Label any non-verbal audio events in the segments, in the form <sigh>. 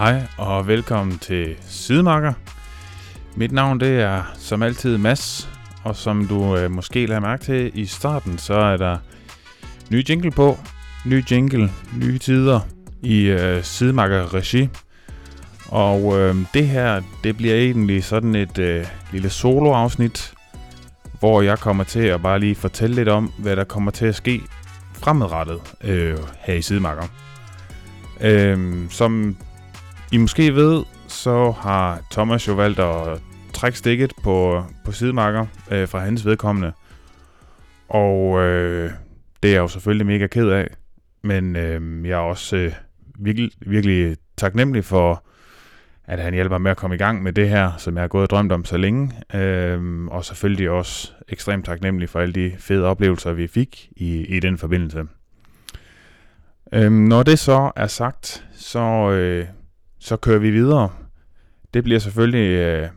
Hej og velkommen til Sidemarker. Mit navn det er som altid Mads, og som du øh, måske lader mærke til i starten, så er der ny jingle på, ny jingle, nye tider i øh, Sidemarker regi. Og øh, det her, det bliver egentlig sådan et øh, lille solo-afsnit, hvor jeg kommer til at bare lige fortælle lidt om, hvad der kommer til at ske fremadrettet øh, her i Sidemarker. Øh, som i måske ved, så har Thomas jo valgt at trække stikket på, på sidemarker øh, fra hans vedkommende. Og øh, det er jeg jo selvfølgelig mega ked af. Men øh, jeg er også øh, virkelig, virkelig taknemmelig for, at han hjælper med at komme i gang med det her, som jeg har gået og drømt om så længe. Øh, og selvfølgelig også ekstremt taknemmelig for alle de fede oplevelser, vi fik i, i den forbindelse. Øhm, når det så er sagt, så, øh, så kører vi videre. Det bliver selvfølgelig øh,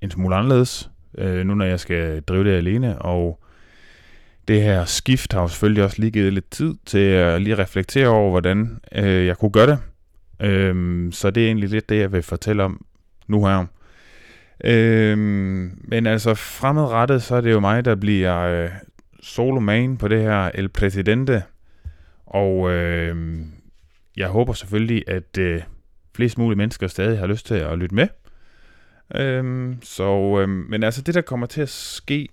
en smule anderledes, øh, nu når jeg skal drive det alene, og det her skift har jo selvfølgelig også lige givet lidt tid til at lige reflektere over, hvordan øh, jeg kunne gøre det. Øh, så det er egentlig lidt det, jeg vil fortælle om nu her. Øh, men altså fremadrettet, så er det jo mig, der bliver øh, solo main på det her El Presidente. Og øh, jeg håber selvfølgelig, at øh, flest mulige mennesker stadig har lyst til at lytte med. Øhm, så, øhm, men altså det, der kommer til at ske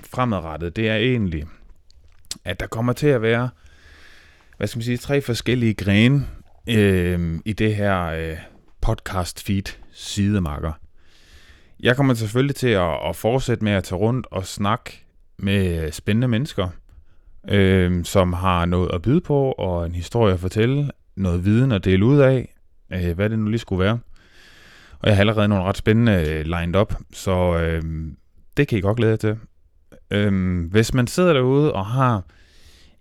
fremadrettet, det er egentlig, at der kommer til at være, hvad skal man sige, tre forskellige grene øhm, i det her øh, podcast feed sidemarker. Jeg kommer selvfølgelig til at, at fortsætte med at tage rundt og snakke med øh, spændende mennesker, øh, som har noget at byde på, og en historie at fortælle, noget viden at dele ud af, øh, hvad det nu lige skulle være. Og jeg har allerede nogle ret spændende øh, lined up, så øh, det kan I godt glæde jer til. Øh, hvis man sidder derude og har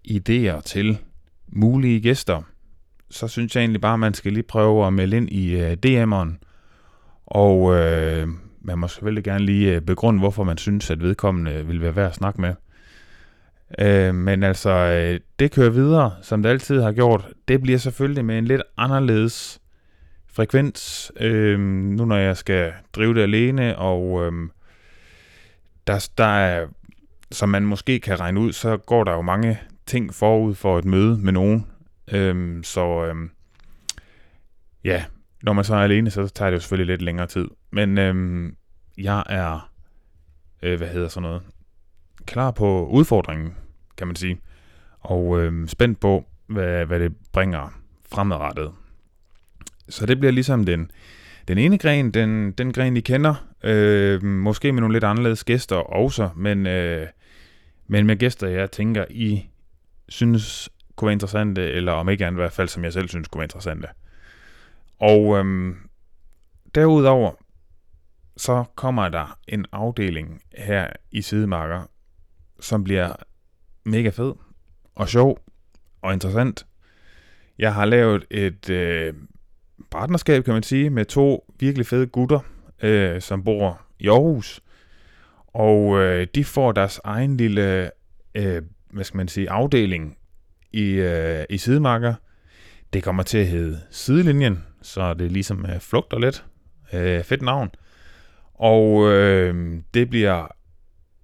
idéer til mulige gæster, så synes jeg egentlig bare, at man skal lige prøve at melde ind i øh, DM'eren. Og øh, man må selvfølgelig gerne lige øh, begrunde, hvorfor man synes, at vedkommende øh, vil være værd at snakke med. Øh, men altså, øh, det kører videre, som det altid har gjort. Det bliver selvfølgelig med en lidt anderledes frekvens, øh, nu når jeg skal drive det alene, og øh, der, der er, som man måske kan regne ud, så går der jo mange ting forud for et møde med nogen. Øh, så øh, ja, når man så er alene, så tager det jo selvfølgelig lidt længere tid. Men øh, jeg er, øh, hvad hedder sådan noget, klar på udfordringen, kan man sige. Og øh, spændt på, hvad, hvad det bringer fremadrettet. Så det bliver ligesom den, den ene gren, den, den gren, I kender. Øh, måske med nogle lidt anderledes gæster også, men, øh, men med gæster, jeg tænker, I synes kunne være interessante, eller om ikke andet i hvert fald, som jeg selv synes kunne være interessante. Og øh, derudover, så kommer der en afdeling her i Sidemarker, som bliver mega fed og sjov og interessant. Jeg har lavet et øh, partnerskab, kan man sige, med to virkelig fede gutter, øh, som bor i Aarhus. Og øh, de får deres egen lille, øh, hvad skal man sige, afdeling i, øh, i sidemarker. Det kommer til at hedde Sidelinjen, så det ligesom øh, flugter lidt. Øh, fedt navn. Og øh, det bliver,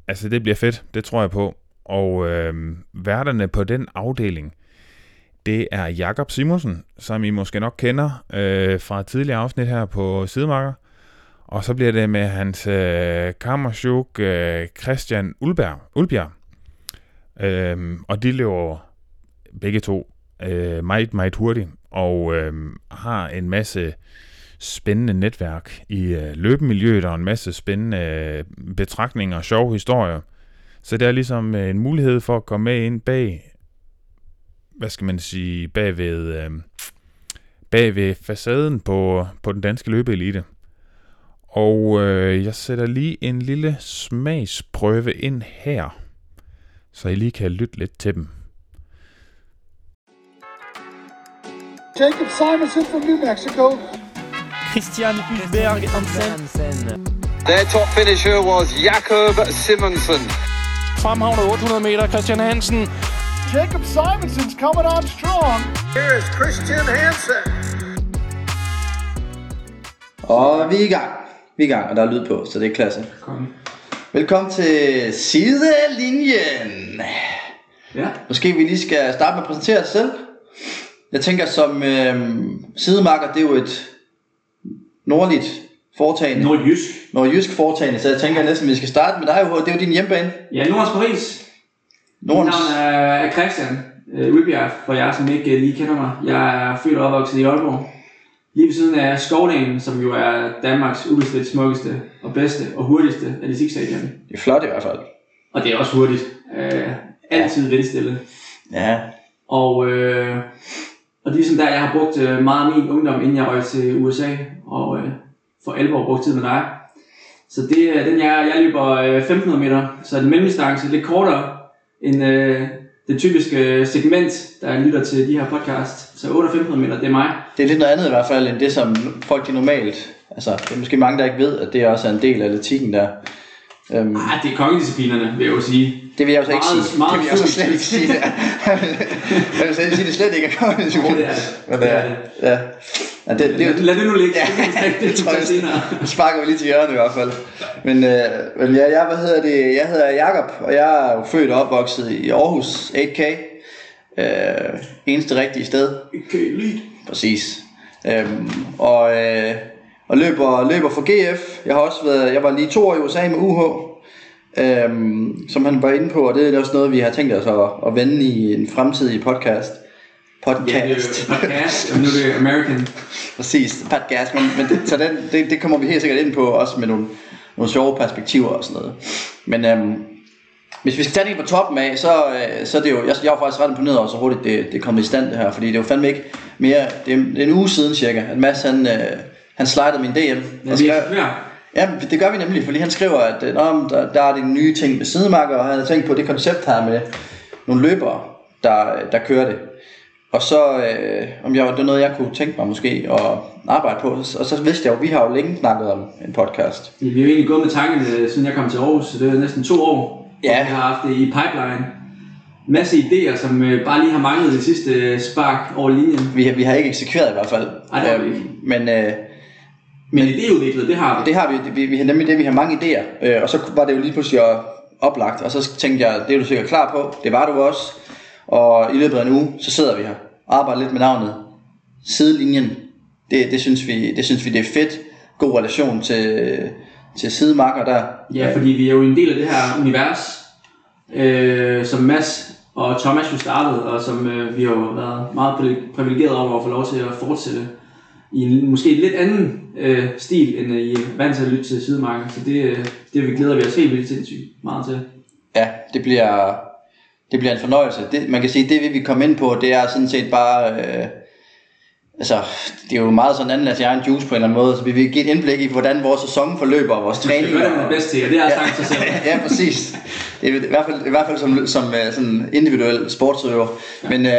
altså det bliver fedt, det tror jeg på. Og øh, værterne på den afdeling, det er Jakob Simonsen, som I måske nok kender øh, fra tidligere afsnit her på Sidemarker. Og så bliver det med hans øh, kammersjuk øh, Christian Ulberg, Ulbjerg. Øhm, og de løber begge to øh, meget, meget hurtigt, og øh, har en masse spændende netværk i øh, løbemiljøet, og en masse spændende øh, betragtninger og sjove historier. Så det er ligesom øh, en mulighed for at komme med ind bag hvad skal man sige, bagved, øh, bagved facaden på, på den danske løbeelite. Og øh, jeg sætter lige en lille smagsprøve ind her, så I lige kan lytte lidt til dem. Jacob Simonson from New Mexico. Christian Hulberg Hansen. Their top finisher was Jakob Simonsen. Fremhavnet 800 meter, Christian Hansen. Jacob Simonson's coming on strong. Here is Christian Hansen. Og vi er i gang. Vi er i gang, og der er lyd på, så det er klasse. Konge. Velkommen til Sidelinjen. Ja. Måske vi lige skal starte med at præsentere os selv. Jeg tænker som øh, sidemarker, det er jo et nordligt foretagende. Nordjysk. Nordjysk foretagende, så jeg tænker næsten, vi skal starte med dig. Det er jo din hjemmebane. Ja, Nordens Paris. Mit Nordens. navn er, Christian øh, Ribjerg, for jer som ikke øh, lige kender mig. Jeg er født og opvokset i Aalborg. Lige ved siden af Skovdagen, som jo er Danmarks ubestridt smukkeste og bedste og hurtigste af de stadion. Det er flot i hvert fald. Og det er også hurtigt. Øh, altid vindstille. Ja, Og, øh, og det er ligesom der, jeg har brugt øh, meget af min ungdom, inden jeg røg til USA, og øh, for alvor brugt tid med dig. Så det er den, jeg, jeg løber øh, 1500 meter, så den mellemdistance lidt kortere end øh, det typiske segment, der lytter til de her podcast. Så 8 1500 meter, det er mig. det er lidt noget andet i hvert fald, end det som folk de normalt... Altså, det er måske mange, der ikke ved, at det også er en del af atletikken der. Øhm, Ah, det er kongedisciplinerne, vil jeg jo sige. det vil jeg jo så ikke Meget- sige. meget det vil jeg jo slet ikke sige. Der. <laughs> jeg vil slet sige, det slet ikke er kommet Jo, det er det. Men, Det det er det. Ja. Ja det, det, Lad, det, lad det nu ligge. Ja, det, det tror jeg, det sparker vi lige til hjørnet i hvert fald. Men, øh, men ja, jeg, hvad hedder det, jeg hedder Jakob og jeg er jo født og opvokset i Aarhus 8K. Øh, eneste rigtige sted. Okay, lyd. Præcis. Øhm, og, øh, og løber, løber for GF. Jeg har også været, jeg var lige to år i USA med UH, øhm, som han var inde på, og det er også noget, vi har tænkt os at, at vende i en fremtidig podcast. Ja, det Podcast. podcast, og nu er det American. Præcis, podcast. Men, men det, så den, det, det kommer vi helt sikkert ind på, også med nogle, nogle sjove perspektiver og sådan noget. Men øhm, hvis vi skal tage det på toppen af, så, øh, så er det jo, jeg, jeg var faktisk ret imponeret over, så hurtigt det, det kommet i stand det her, fordi det jo fandme ikke mere, det er, det er en uge siden cirka, at Mads han, øh, han slidede min DM. Ja, og skrev, ja, det gør vi nemlig, fordi han skriver, at øh, Nå, der, der er de nye ting med sidemarker, og han har tænkt på det koncept her med nogle løbere, der, der kører det. Og så, øh, om jeg, det var noget, jeg kunne tænke mig måske at arbejde på. Og så vidste jeg jo, vi har jo længe snakket om en podcast. Vi har jo egentlig gået med tankerne, siden jeg kom til Aarhus, så det er næsten to år. Ja. Vi har haft det i pipeline. Masse idéer, som øh, bare lige har manglet det sidste øh, spark over linjen. Vi, har- vi har ikke eksekveret i hvert fald. Ej, det har vi Øhm, ikke. Men øh, Men idéudviklet, det har vi. det har vi, vi, vi har nemlig det, vi har mange idéer. Øh, og så var det jo lige pludselig oplagt, og så tænkte jeg, det er du sikkert klar på. Det var du også. Og i løbet af en uge, så sidder vi her og arbejder lidt med navnet. Sidelinjen, det, det, synes vi, det synes vi, det er fedt. God relation til, til sidemarker der. Ja, fordi vi er jo en del af det her univers, øh, som Mads og Thomas jo startede, og som øh, vi har jo været meget pri- privilegeret over at få lov til at fortsætte i en måske lidt anden øh, stil, end øh, I er vant til at lytte til sidemarken. Så det, øh, det vi glæder vi os helt vildt sindssygt meget til. Ja, det bliver, det bliver en fornøjelse. Det, man kan sige, det vi vil komme ind på, det er sådan set bare... Øh, altså, det er jo meget sådan anden jeg en juice på en eller anden måde, så vi vil give et indblik i, hvordan vores sæson forløber, og vores Det træning. det, er bedst til, det er sagt sig selv. <laughs> ja, præcis. Det er i hvert fald, i hvert fald som, som øh, sådan individuel sportsøver. Men, øh,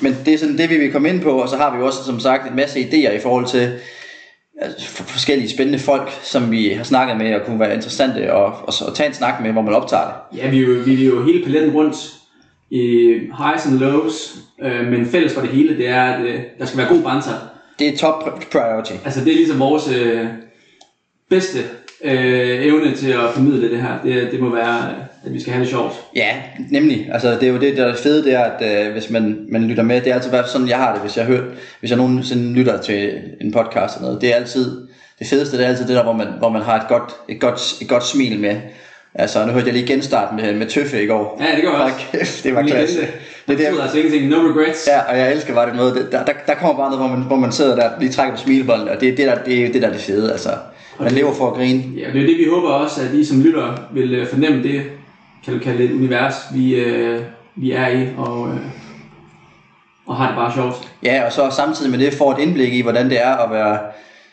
men det er sådan det, vi vil komme ind på, og så har vi jo også som sagt en masse idéer i forhold til forskellige spændende folk, som vi har snakket med, og kunne være interessante at, at, at tage en snak med, hvor man optager det. Ja, vi er jo, vi er jo hele paletten rundt i highs and lows, øh, men fælles for det hele, det er, at øh, der skal være god banter. Det er top pri- priority. Altså det er ligesom vores øh, bedste øh, evne til at formidle det her. Det, det må være, at vi skal have det sjovt. Ja, nemlig. Altså, det er jo det, der er fede, det er, at øh, hvis man, man lytter med, det er altid været sådan, jeg har det, hvis jeg, hører, hvis jeg nogensinde lytter til en podcast eller noget. Det er altid, det fedeste, det er altid det der, hvor man, hvor man har et godt, et, godt, et godt smil med. Altså, nu hørte jeg lige genstarten med, med Tøffe i går. Ja, det gør jeg også. kæft, <laughs> det var klasse. Det Det er betyder der, altså ingenting. No regrets. Ja, og jeg elsker bare det måde. Der, der, der kommer bare noget, hvor man, hvor man sidder der lige trækker på smilebåndet, og det er det, der, det, det, der er det fede. Altså, man lever for at grine. Ja, det er det, vi håber også, at I som lytter vil øh, fornemme det, kan du kalde det et univers, vi, øh, vi er i, og, øh, og har det bare sjovt. Ja, og så samtidig med det får et indblik i, hvordan det er at være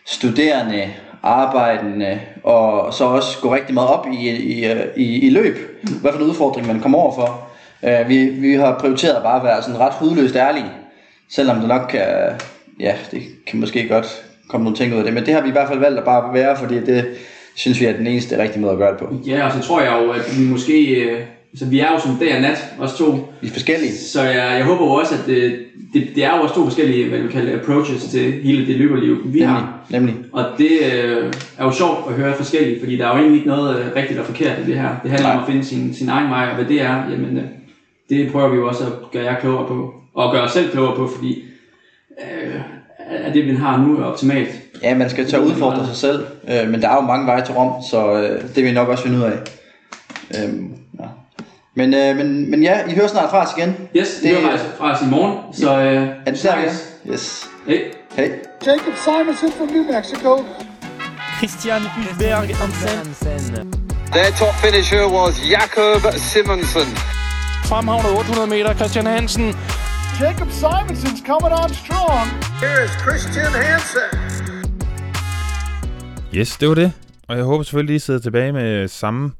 studerende, arbejdende, og så også gå rigtig meget op i, i, i, i løb. Hvad for en udfordring man kommer over for. Uh, vi, vi har prioriteret bare at være sådan ret hudløst ærlige, selvom det nok kan, ja, det kan måske godt komme nogle ting ud af det, men det har vi i hvert fald valgt at bare være, fordi det synes vi er den eneste rigtige måde at gøre det på. Ja, og så tror jeg jo, at vi måske øh, så vi er jo som dag og nat, os to. Vi er forskellige. Så jeg, jeg håber jo også, at det, det, det er jo også to forskellige, hvad vi kalder approaches til hele det løberliv, vi Nemlig. har. Nemlig. Og det øh, er jo sjovt at høre forskelligt, fordi der er jo egentlig ikke noget øh, rigtigt og forkert i det her. Det handler om Nej. at finde sin, sin egen vej, og hvad det er, jamen øh, det prøver vi jo også at gøre jer klogere på. Og gøre os selv klogere på, fordi øh, at det vi har nu er optimalt. Ja, man skal tør udfordre sig selv, øh, men der er jo mange veje til Rom, så øh, det vil vi nok også finde ud af. Øhm, ja. men, øh, men, men ja, I hører snart fra os igen. Yes, det, Det- det er faktisk fra os i morgen, så øh, Er det snakkes. ja? Yes. Hej. Hej. Jacob Simonson from New Mexico. Christian Hulberg Hansen. Their top finisher was Jakob Simonsen. Fremhavnet 800 meter, Christian Hansen. Jacob Simonson's coming on strong. Here is Christian Hansen. Yes, det var det. Og jeg håber selvfølgelig, I sidder tilbage med samme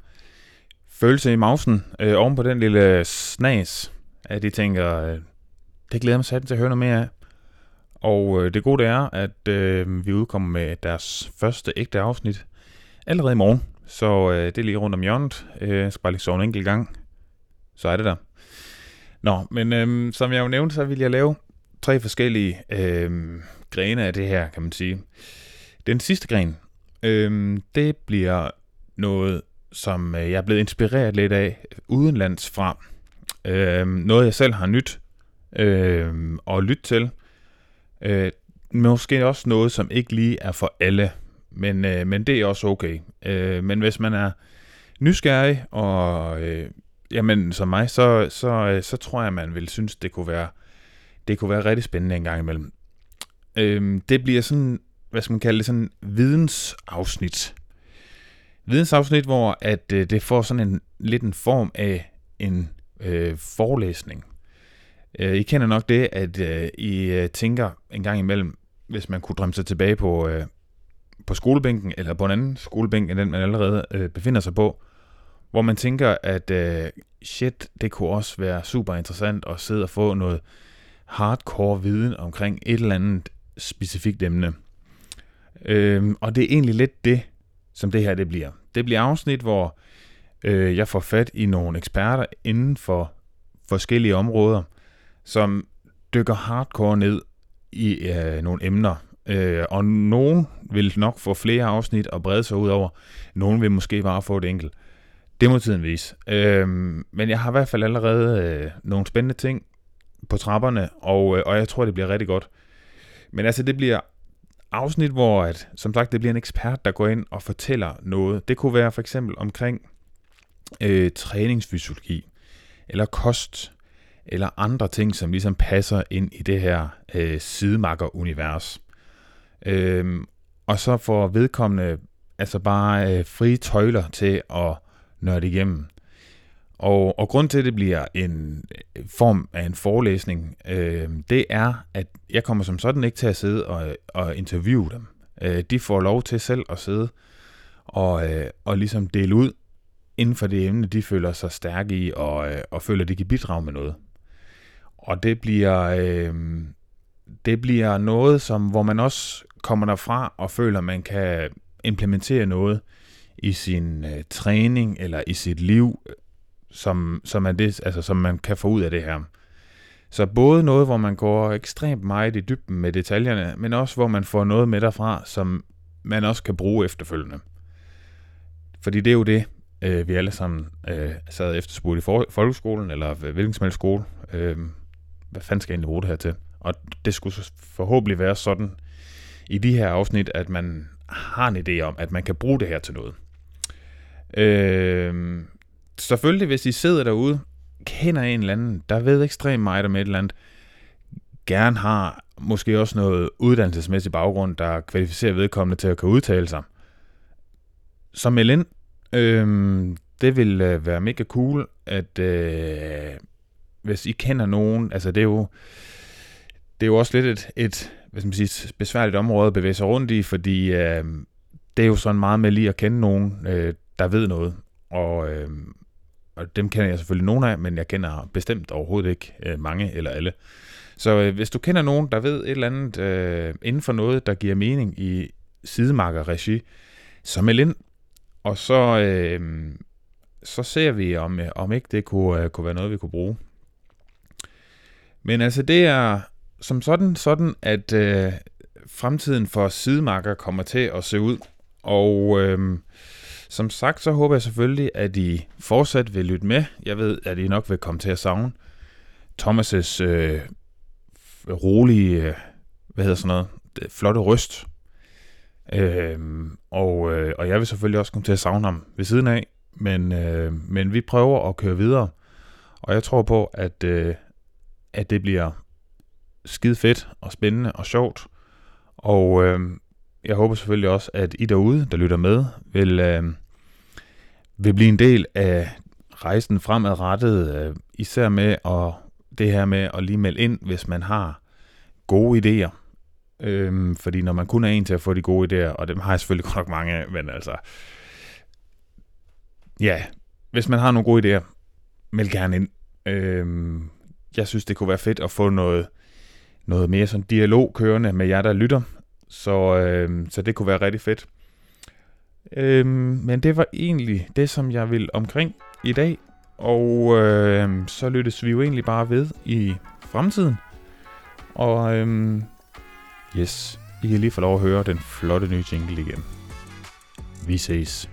følelse i mausen øh, oven på den lille snas, at I tænker, øh, det glæder mig sat til at høre noget mere af. Og øh, det gode det er, at øh, vi udkommer med deres første ægte afsnit allerede i morgen. Så øh, det er lige rundt om hjørnet. Øh, jeg skal bare lige sove en enkelt gang. Så er det der. Nå, men øh, som jeg jo nævnte, så vil jeg lave tre forskellige øh, grene af det her, kan man sige. Den sidste gren, Øhm, det bliver noget, som øh, jeg er blevet inspireret lidt af udenlands fra. Øhm, noget, jeg selv har nyt øhm, og lytte til. Øh, måske også noget, som ikke lige er for alle, men, øh, men det er også okay. Øh, men hvis man er nysgerrig, og øh, jamen, som mig, så, så, øh, så tror jeg, man vil synes, det kunne være, det kunne være rigtig spændende en gang imellem. Øhm, det bliver sådan hvad skal man kalde det, sådan vidensafsnit. Vidensafsnit, hvor at øh, det får sådan en lidt en form af en øh, forelæsning. Øh, I kender nok det, at øh, I øh, tænker en gang imellem, hvis man kunne drømme sig tilbage på, øh, på skolebænken, eller på en anden skolebænk, end den man allerede øh, befinder sig på, hvor man tænker, at øh, shit, det kunne også være super interessant at sidde og få noget hardcore viden omkring et eller andet specifikt emne. Øh, og det er egentlig lidt det, som det her det bliver. Det bliver afsnit, hvor øh, jeg får fat i nogle eksperter inden for forskellige områder, som dykker hardcore ned i øh, nogle emner. Øh, og nogen vil nok få flere afsnit og brede sig ud over. Nogen vil måske bare få et enkelt. Det må tiden vise. Øhm, men jeg har i hvert fald allerede øh, nogle spændende ting på trapperne, og, øh, og jeg tror, det bliver rigtig godt. Men altså, det bliver afsnit, hvor at, som sagt, det bliver en ekspert, der går ind og fortæller noget. Det kunne være for eksempel omkring øh, træningsfysiologi, eller kost, eller andre ting, som ligesom passer ind i det her øh, sidemarker-univers. Øhm, og så får vedkommende altså bare øh, frie tøjler til at nørde igennem. Og, og grund til, at det bliver en øh, form af en forelæsning, øh, det er, at jeg kommer som sådan ikke til at sidde og, og interviewe dem. Øh, de får lov til selv at sidde og, øh, og ligesom dele ud inden for det emne, de føler sig stærke i, og, øh, og føler, at de kan bidrage med noget. Og det bliver, øh, det bliver noget, som, hvor man også kommer derfra og føler, at man kan implementere noget i sin øh, træning eller i sit liv, som, som, er det, altså, som man kan få ud af det her. Så både noget, hvor man går ekstremt meget i dybden med detaljerne, men også hvor man får noget med derfra, som man også kan bruge efterfølgende. Fordi det er jo det, øh, vi alle sammen øh, sad efterspurgt i for, folkeskolen, eller hvilken som helst skole. Øh, hvad fanden skal jeg egentlig bruge det her til? Og det skulle forhåbentlig være sådan i de her afsnit, at man har en idé om, at man kan bruge det her til noget. Øh, selvfølgelig, hvis I sidder derude, kender en eller anden, der ved ekstremt meget om et eller andet, gerne har måske også noget uddannelsesmæssig baggrund, der kvalificerer vedkommende til at kunne udtale sig. Så meld ind. Øhm, det vil øh, være mega cool, at øh, hvis I kender nogen, altså det er jo, det er jo også lidt et, et hvad skal man sige, besværligt område at bevæge sig rundt i, fordi øh, det er jo sådan meget med lige at kende nogen, øh, der ved noget. Og, øh, og dem kender jeg selvfølgelig nogen af, men jeg kender bestemt overhovedet ikke øh, mange eller alle. Så øh, hvis du kender nogen, der ved et eller andet øh, inden for noget, der giver mening i sidemarkerregi, så meld ind, og så, øh, så ser vi, om, øh, om ikke det kunne, øh, kunne være noget, vi kunne bruge. Men altså, det er som sådan, sådan at øh, fremtiden for sidemarker kommer til at se ud. Og øh, som sagt, så håber jeg selvfølgelig, at I fortsat vil lytte med. Jeg ved, at I nok vil komme til at savne Thomas' øh, rolige, øh, hvad hedder sådan noget, det, flotte røst. Øh, og, øh, og jeg vil selvfølgelig også komme til at savne ham ved siden af. Men, øh, men vi prøver at køre videre. Og jeg tror på, at, øh, at det bliver skide fedt og spændende og sjovt. Og øh, jeg håber selvfølgelig også, at I derude, der lytter med, vil, øh, vil blive en del af rejsen fremadrettet, øh, især med at, det her med at lige melde ind, hvis man har gode idéer. Øhm, fordi når man kun er en til at få de gode idéer, og dem har jeg selvfølgelig <laughs> godt nok mange af, men altså, ja, hvis man har nogle gode idéer, meld gerne ind. Øhm, jeg synes, det kunne være fedt at få noget, noget mere sådan dialog kørende med jer, der lytter. Så, øhm, så det kunne være rigtig fedt. Øhm, men det var egentlig det, som jeg vil omkring i dag. Og øhm, så lyttes vi jo egentlig bare ved i fremtiden. Og øhm, yes, I kan lige få lov at høre den flotte nye jingle igen. Vi ses.